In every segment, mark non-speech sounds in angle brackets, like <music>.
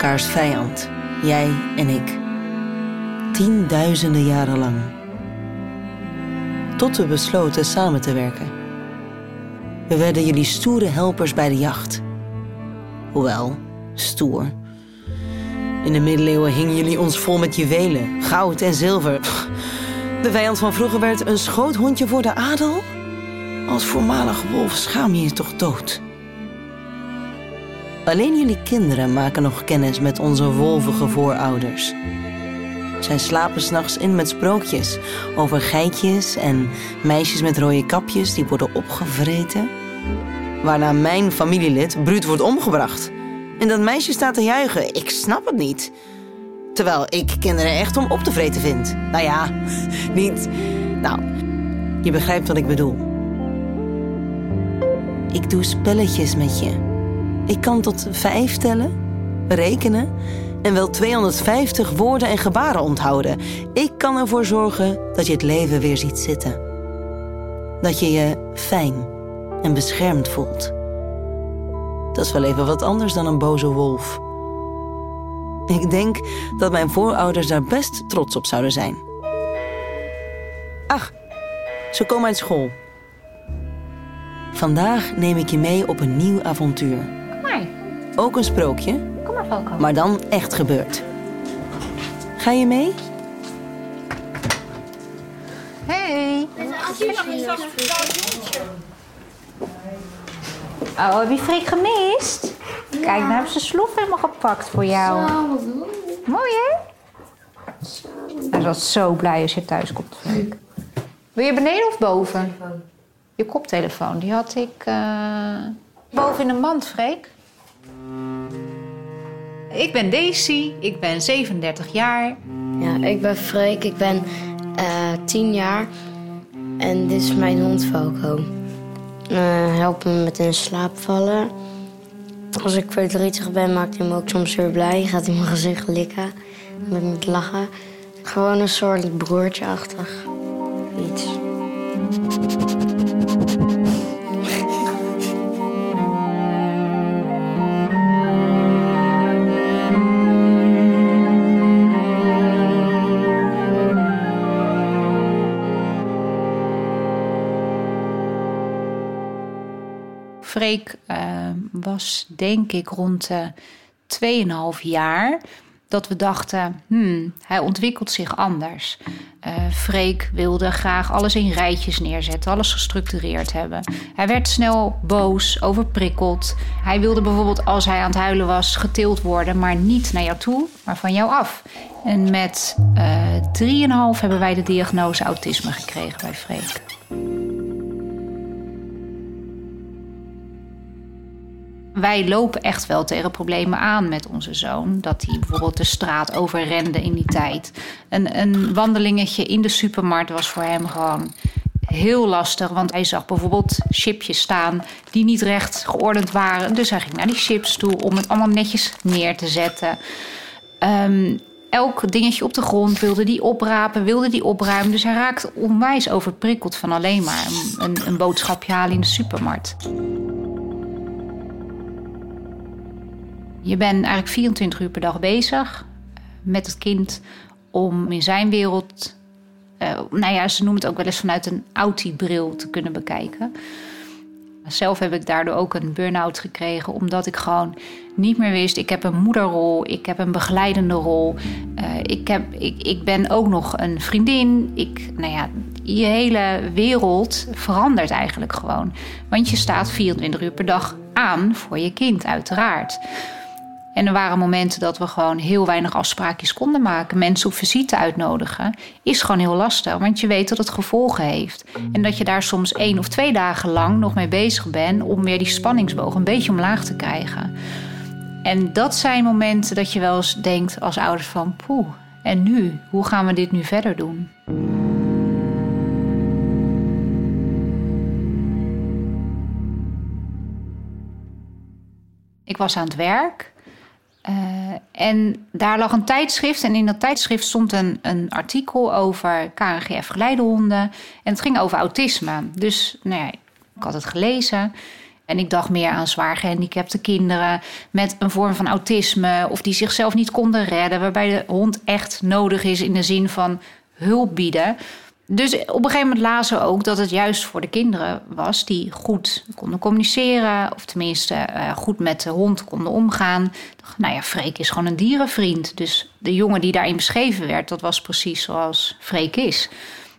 mekaars vijand, jij en ik. Tienduizenden jaren lang. Tot we besloten samen te werken. We werden jullie stoere helpers bij de jacht. Hoewel, stoer. In de middeleeuwen hingen jullie ons vol met juwelen, goud en zilver. De vijand van vroeger werd een schoothondje voor de adel? Als voormalig wolf schaam je je toch dood? Alleen jullie kinderen maken nog kennis met onze wolvige voorouders. Zij slapen s'nachts in met sprookjes over geitjes en meisjes met rode kapjes die worden opgevreten. Waarna mijn familielid bruut wordt omgebracht. En dat meisje staat te juichen. Ik snap het niet. Terwijl ik kinderen echt om op te vreten vind. Nou ja, <laughs> niet. Nou, je begrijpt wat ik bedoel. Ik doe spelletjes met je. Ik kan tot vijf tellen, rekenen en wel 250 woorden en gebaren onthouden. Ik kan ervoor zorgen dat je het leven weer ziet zitten. Dat je je fijn en beschermd voelt. Dat is wel even wat anders dan een boze wolf. Ik denk dat mijn voorouders daar best trots op zouden zijn. Ach, ze komen uit school. Vandaag neem ik je mee op een nieuw avontuur. Ook een sprookje, Kom maar, Falco. maar dan echt gebeurd. Ga je mee? Hey. Oh, heb je Freek gemist? Kijk, nou hebben ze slof helemaal gepakt voor jou. Mooi, hè? Hij was zo blij als je thuis komt, Freek. Wil je beneden of boven? Je koptelefoon, die had ik eh, boven in een mand, Freek. Ik ben Daisy, ik ben 37 jaar. Ja, ik ben Freek, ik ben eh 10 jaar en dit is mijn hond Falco. Eh help me met in slaap vallen. Als ik verdrietig ben, maakt hij me ook soms weer blij. Gaat hij mijn gezicht likken met me lachen. Gewoon een soort broertje-achtig iets. Freek eh, was denk ik rond de 2,5 jaar dat we dachten, hmm, hij ontwikkelt zich anders. Eh Freek wilde graag alles in rijtjes neerzetten, alles gestructureerd hebben. Hij werd snel boos, overprikkeld. Hij wilde bijvoorbeeld als hij aan het huilen was getild worden, maar niet naar jou toe, maar van jou af. En met eh 3,5 hebben wij de diagnose autisme gekregen bij Freek. Wij lopen echt wel tegen problemen aan met onze zoon. Dat hij bijvoorbeeld de straat overrende in die tijd. Een, een wandelingetje in de supermarkt was voor hem gewoon heel lastig. Want hij zag bijvoorbeeld chipjes staan die niet recht geordend waren. Dus hij ging naar die chips toe om het allemaal netjes neer te zetten. Ehm, elk dingetje op de grond wilde die oprapen, wilde die opruimen. Dus hij raakte onwijs overprikkeld van alleen maar een, een, een boodschapje halen in de supermarkt. Je bent eigenlijk 24 uur per dag bezig met het kind om in zijn wereld, eh, nou ja, ze noemen het ook wel eens vanuit een autie-bril te kunnen bekijken. Zelf heb ik daardoor ook een burn-out gekregen, omdat ik gewoon niet meer wist. Ik heb een moederrol, ik heb een begeleidende rol. eh, ik, heb, ik, ik ben ook nog een vriendin. Ik, nou ja, je hele wereld verandert eigenlijk gewoon. Want je staat 24 uur per dag aan voor je kind, uiteraard. En er waren momenten dat we gewoon heel weinig afspraakjes konden maken. Mensen op visite uitnodigen is gewoon heel lastig. Want je weet dat het gevolgen heeft. En dat je daar soms één of twee dagen lang nog mee bezig bent... om weer die spanningsboog een beetje omlaag te krijgen. En dat zijn momenten dat je wel eens denkt als ouders van... poeh, en nu? Hoe gaan we dit nu verder doen? Ik was aan het werk... Uh, en daar lag een tijdschrift en in dat tijdschrift stond een, een artikel over KNGF-geleidehonden. En het ging over autisme. Dus nou ja, ik had het gelezen. En ik dacht meer aan zwaar gehandicapte kinderen met een vorm van autisme of die zichzelf niet konden redden, waarbij de hond echt nodig is in de zin van hulp bieden. Dus op een gegeven moment lazen we ook dat het juist voor de kinderen was die goed konden communiceren, of tenminste uh, goed met de hond konden omgaan. Nou ja, Freek is gewoon een dierenvriend. Dus de jongen die daarin beschreven werd, dat was precies zoals Freek is.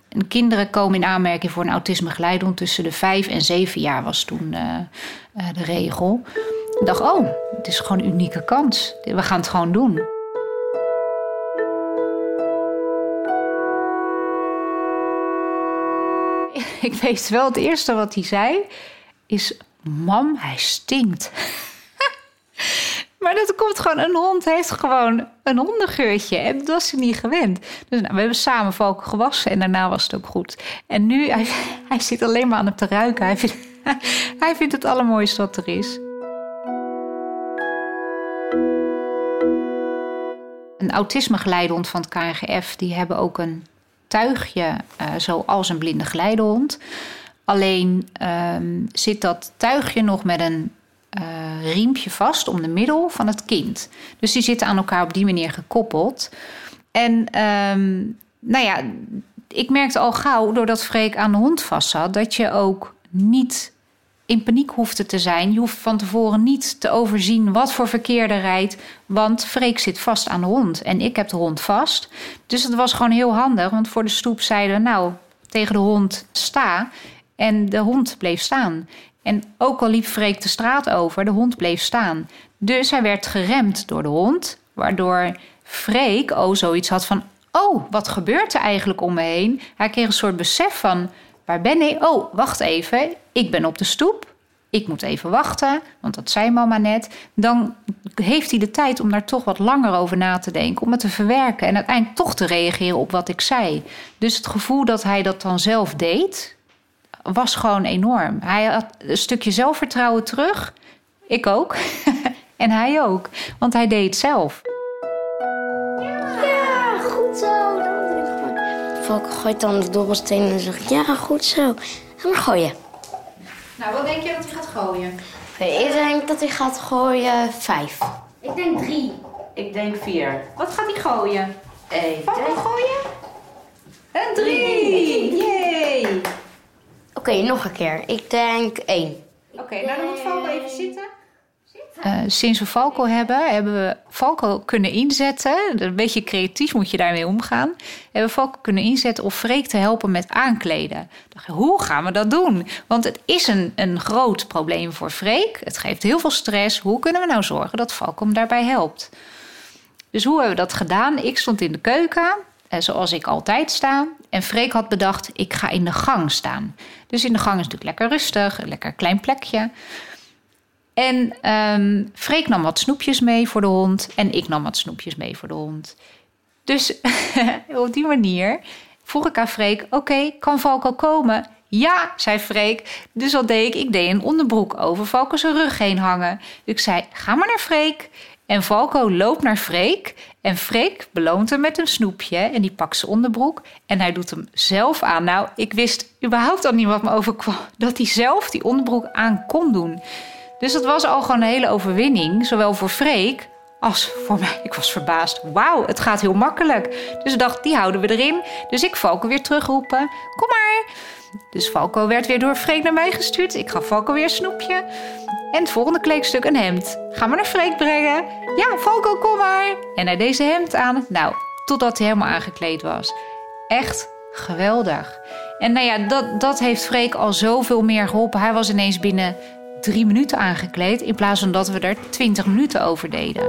En kinderen komen in aanmerking voor een autisme tussen de vijf en zeven jaar was toen uh, uh, de regel. Ik dacht, oh, het is gewoon een unieke kans. We gaan het gewoon doen. <laughs> ik weet wel, het eerste wat hij zei is: Mam, hij stinkt. <laughs> maar dat komt gewoon, een hond heeft gewoon een hondengeurtje. En dat was ze niet gewend. Dus nou, we hebben samen valken gewassen en daarna was het ook goed. En nu, hij, <laughs> hij zit alleen maar aan het te ruiken. Hij vindt, hij vindt het allermooiste wat er is. Een autisme-geleidehond van het KNGF, die hebben ook een tuigje uh, zoals een blinde geleidehond. Alleen ehm, zit dat tuigje nog met een uh, riempje vast om de middel van het kind. Dus die zitten aan elkaar op die manier gekoppeld. En um, nou ja, ik merkte al gauw, doordat Freek aan de hond vast zat, dat je ook niet in paniek hoefde te zijn. Je hoeft van tevoren niet te overzien wat voor verkeer er rijdt. Want Freek zit vast aan de hond en ik heb de hond vast. Dus het was gewoon heel handig. Want voor de stoep zeiden we nou tegen de hond sta. En de hond bleef staan. En ook al liep Freek de straat over, de hond bleef staan. Dus hij werd geremd door de hond. Waardoor Freek oh zoiets had van... Oh, wat gebeurt er eigenlijk om me heen? Hij kreeg een soort besef van Waar ben ik? Oh, wacht even. Ik ben op de stoep. Ik moet even wachten, want dat zei mama net. Dan heeft hij de tijd om daar toch wat langer over na te denken, om het te verwerken en uiteindelijk toch te reageren op wat ik zei. Dus het gevoel dat hij dat dan zelf deed, was gewoon enorm. Hij had een stukje zelfvertrouwen terug. Ik ook. <laughs> en hij ook, want hij deed het zelf. Valk gooit dan de dobbelsteen en zegt ja, goed zo. En dan gooien. Nou, wat denk je dat hij gaat gooien? ik denk dat hij gaat gooien vijf. Ik denk drie. Ik denk vier. Wat gaat hij gooien? Ik Valk denk... gooien? Een drie! Yay! Oké, nog een keer. Ik denk één. Oké, okay, nou dan moet Valk even zitten. Uh, sinds we Falco hebben, hebben we Falco kunnen inzetten. Een beetje creatief moet je daarmee omgaan. Hebben we Falco kunnen inzetten om Freek te helpen met aankleden. Hoe gaan we dat doen? Want het is een, een groot probleem voor Freek. Het geeft heel veel stress. Hoe kunnen we nou zorgen dat Falco hem daarbij helpt? Dus hoe hebben we dat gedaan? Ik stond in de keuken, eh, zoals ik altijd sta. En Freek had bedacht, ik ga in de gang staan. Dus in de gang is natuurlijk lekker rustig, een lekker klein plekje. En um, Freek nam wat snoepjes mee voor de hond. En ik nam wat snoepjes mee voor de hond. Dus <laughs> op die manier vroeg ik aan Freek: Oké, kan Valko komen? Ja, zei Freek. Dus wat deed ik? Ik deed een onderbroek over Valko zijn rug heen hangen. Ik zei: Ga maar naar Freek. En Valko loopt naar Freek. En Freek beloont hem met een snoepje. En die pakt zijn onderbroek. En hij doet hem zelf aan. Nou, ik wist überhaupt al niet wat me overkwam. <laughs> Dat hij zelf die onderbroek aan kon doen. Dus dat was al gewoon een hele overwinning, zowel voor Freek als voor mij. Ik was verbaasd. Wauw, het gaat heel makkelijk. Dus ik dacht, die houden we erin. Dus ik Falco weer terugroepen. Kom maar. Dus Falco werd weer door Freek naar mij gestuurd. Ik gaf Falco weer snoepje. En het volgende kleedstuk een hemd. Ga maar naar Freek brengen. Ja, Falco, kom maar. En hij deze hemd aan. Nou, totdat hij helemaal aangekleed was. Echt geweldig. En nou ja, dat, dat heeft Freek al zoveel meer geholpen. Hij was ineens binnen drie minuten aangekleed in plaats van dat we er twintig minuten over deden.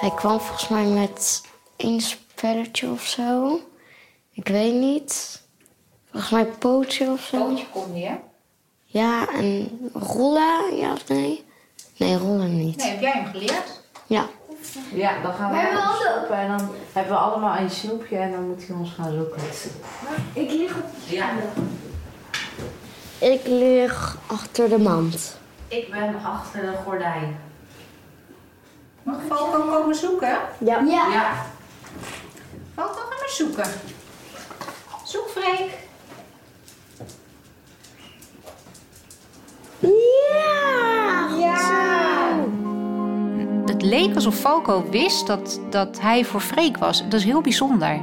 Hij kwam volgens mij met één spelletje of zo. Ik weet niet. Volgens mij pootje of zo. Pootje kon hè? Ja, en rollen, ja of nee? Nee, rollen niet. Nee, heb jij hem geleerd? Ja. Ja, dan gaan we naar snoepen en dan hebben we allemaal een snoepje en dan moet hij ons gaan zoeken. Ik lig op de ja. Ik lig achter de mand. Ik ben achter de gordijn. Mag Falco komen zoeken? Ja. Ja. ja. Falco, ga maar zoeken. Zoek Freek. Het leek alsof Falco wist dat, dat hij voor Freek was. Dat is heel bijzonder.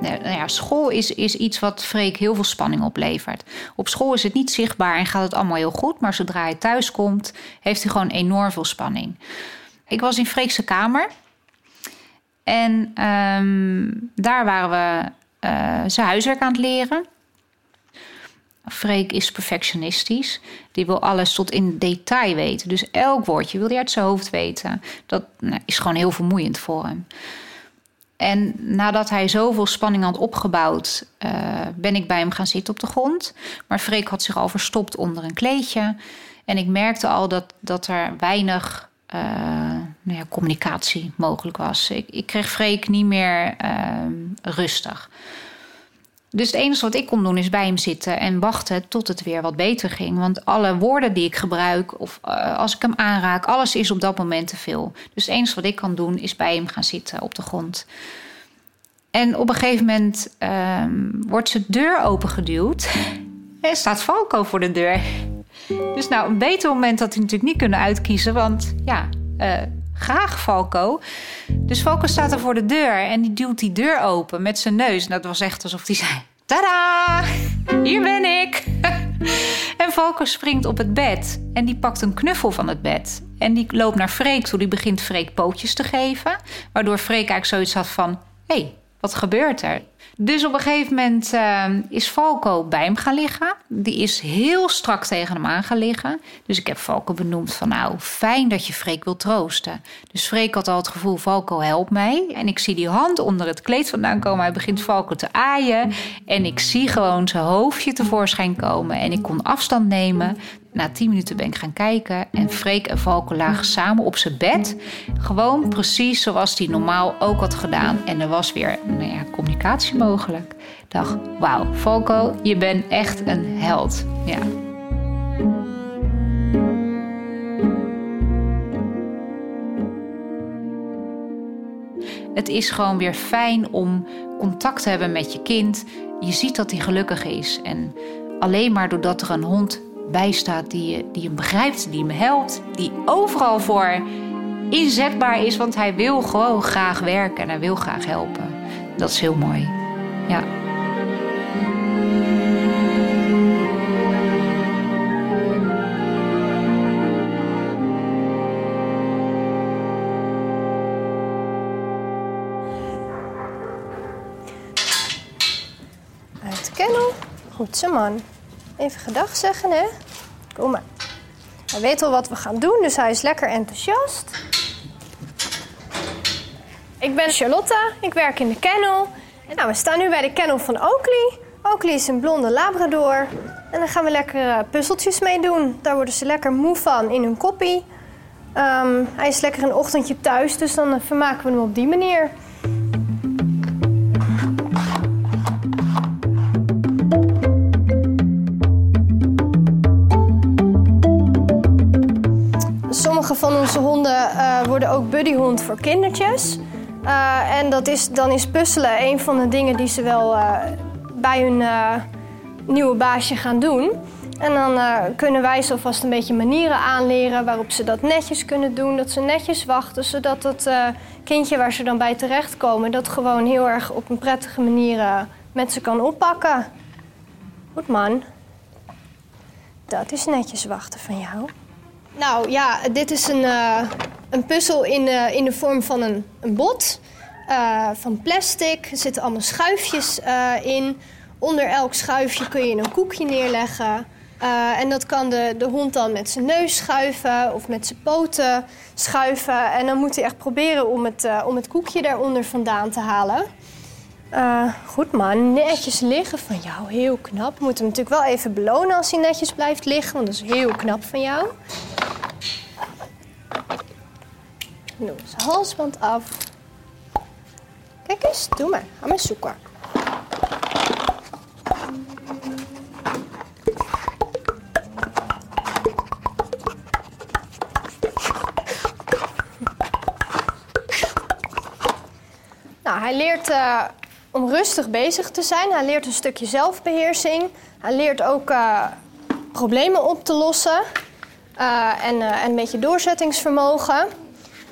Nou nou school is, is iets wat Freek heel veel spanning oplevert. Op school is het niet zichtbaar en gaat het allemaal heel goed. Maar zodra hij thuis komt, heeft hij gewoon enorm veel spanning. Ik was in Freekse kamer. En ehm, daar waren we eh, zijn huiswerk aan het leren. Freek is perfectionistisch. Die wil alles tot in detail weten. Dus elk woordje wil hij uit zijn hoofd weten. Dat nou, is gewoon heel vermoeiend voor hem. En nadat hij zoveel spanning had opgebouwd, eh, ben ik bij hem gaan zitten op de grond. Maar Freek had zich al verstopt onder een kleedje. En ik merkte al dat, dat er weinig eh, nou ja, communicatie mogelijk was. Ik, ik kreeg Freek niet meer ehm, rustig. Dus het enige wat ik kon doen is bij hem zitten en wachten tot het weer wat beter ging. Want alle woorden die ik gebruik of eh, als ik hem aanraak, alles is op dat moment te veel. Dus het enige wat ik kan doen is bij hem gaan zitten op de grond. En op een gegeven moment ehm, wordt zijn deur opengeduwd. En staat Falco voor de deur. Dus nou, een beter moment had hij natuurlijk niet kunnen uitkiezen. Want ja, eh, graag Falco. Dus Falco staat er voor de deur en die duwt die deur open met zijn neus. En dat was echt alsof hij zei: Tada! Hier ben ik! <laughs> en Falco springt op het bed en die pakt een knuffel van het bed. En die loopt naar Freek toe. Die begint Freek pootjes te geven. Waardoor Freek eigenlijk zoiets had van: hé, hey, wat gebeurt er? Dus op een gegeven moment uh, is Falco bij hem gaan liggen. Die is heel strak tegen hem aan gaan liggen. Dus ik heb Falco benoemd van nou, fijn dat je Freek wil troosten. Dus Freek had al het gevoel, Falco help mij. En ik zie die hand onder het kleed vandaan komen. Hij begint Falco te aaien. En ik zie gewoon zijn hoofdje tevoorschijn komen. En ik kon afstand nemen. Na tien minuten ben ik gaan kijken en Freek en Valko lagen samen op zijn bed. Gewoon precies zoals hij normaal ook had gedaan. En er was weer nou ja, communicatie mogelijk. Dacht, wauw, Valko, je bent echt een held. Ja. Het is gewoon weer fijn om contact te hebben met je kind. Je ziet dat hij gelukkig is. En alleen maar doordat er een hond bijstaat, die, die hem begrijpt, die hem helpt, die overal voor inzetbaar is, want hij wil gewoon graag werken en hij wil graag helpen. Dat is heel mooi. Ja. Uit de. Goed zo, man. Even gedag zeggen, hè? Kom maar. Hij weet al wat we gaan doen, dus hij is lekker enthousiast. Ik ben Charlotte, ik werk in de kennel. En nou, we staan nu bij de kennel van Oakley. Oakley is een blonde labrador. En daar gaan we lekker uh, puzzeltjes mee doen. Daar worden ze lekker moe van in hun koppie. Um, hij is lekker een ochtendje thuis, dus dan uh, vermaken we hem op die manier. Onze honden uh, worden ook buddyhond voor kindertjes. Uh, en dat is, dan is puzzelen een van de dingen die ze wel uh, bij hun nieuwe baasje gaan doen. En dan kunnen wij ze alvast een beetje manieren aanleren waarop ze dat netjes kunnen doen. Dat ze netjes wachten, zodat dat kindje waar ze dan bij terechtkomen... dat gewoon heel erg op een prettige manier met ze kan oppakken. Goed man. Dat is netjes wachten van jou. Nou ja, dit is een, uh, een puzzel in, uh, in de vorm van een, een bot. Uh, van plastic. Er zitten allemaal schuifjes in. Onder elk schuifje kun je een koekje neerleggen. en dat kan de, de hond dan met zijn neus schuiven of met zijn poten schuiven. En dan moet hij echt proberen om het, om het koekje daaronder vandaan te halen. goed man, netjes liggen van jou, heel knap. We moeten hem natuurlijk wel even belonen als hij netjes blijft liggen, want dat is heel knap van jou. Nu, zijn halsband af. Kijk eens, doe maar. Ga maar zoeken. Nou, hij leert eh, om rustig bezig te zijn. Hij leert een stukje zelfbeheersing. Hij leert ook eh, problemen op te lossen. Eh, en, en een beetje doorzettingsvermogen.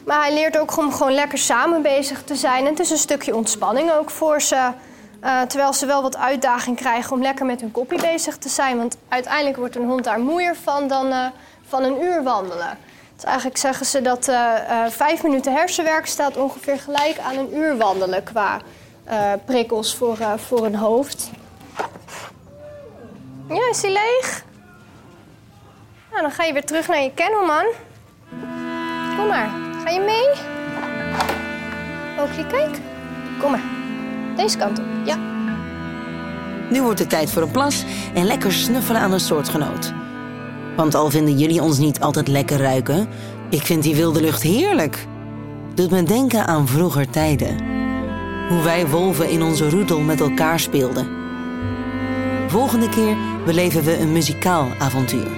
Maar hij leert ook om gewoon lekker samen bezig te zijn. En het is een stukje ontspanning ook voor ze. terwijl ze wel wat uitdaging krijgen om lekker met hun koppie bezig te zijn. Want uiteindelijk wordt een hond daar moeier van dan van een uur wandelen. Dus eigenlijk zeggen ze dat uh, vijf minuten hersenwerk staat ongeveer gelijk aan een uur wandelen qua prikkels voor, voor een hoofd. Ja, is die leeg? Nou, dan ga je weer terug naar je kennelman. Kom maar, ga je mee? Ook kijk. Kom maar. Deze kant op, ja. Nu wordt het tijd voor een plas en lekker snuffelen aan een soortgenoot. Want al vinden jullie ons niet altijd lekker ruiken, ik vind die wilde lucht heerlijk. Doet me denken aan vroeger tijden. Hoe wij wolven in onze roedel met elkaar speelden. Volgende keer beleven we een muzikaal avontuur.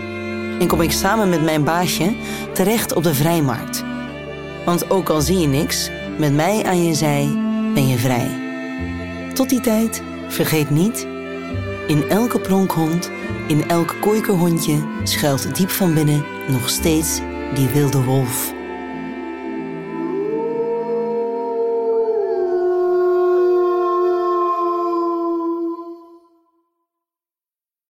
En kom ik samen met mijn baasje terecht op de vrijmarkt. Want ook al zie je niks, met mij aan je zij ben je vrij. Tot die tijd, vergeet niet, in elke pronkhond in elk kooikerhondje schuilt diep van binnen nog steeds die wilde wolf.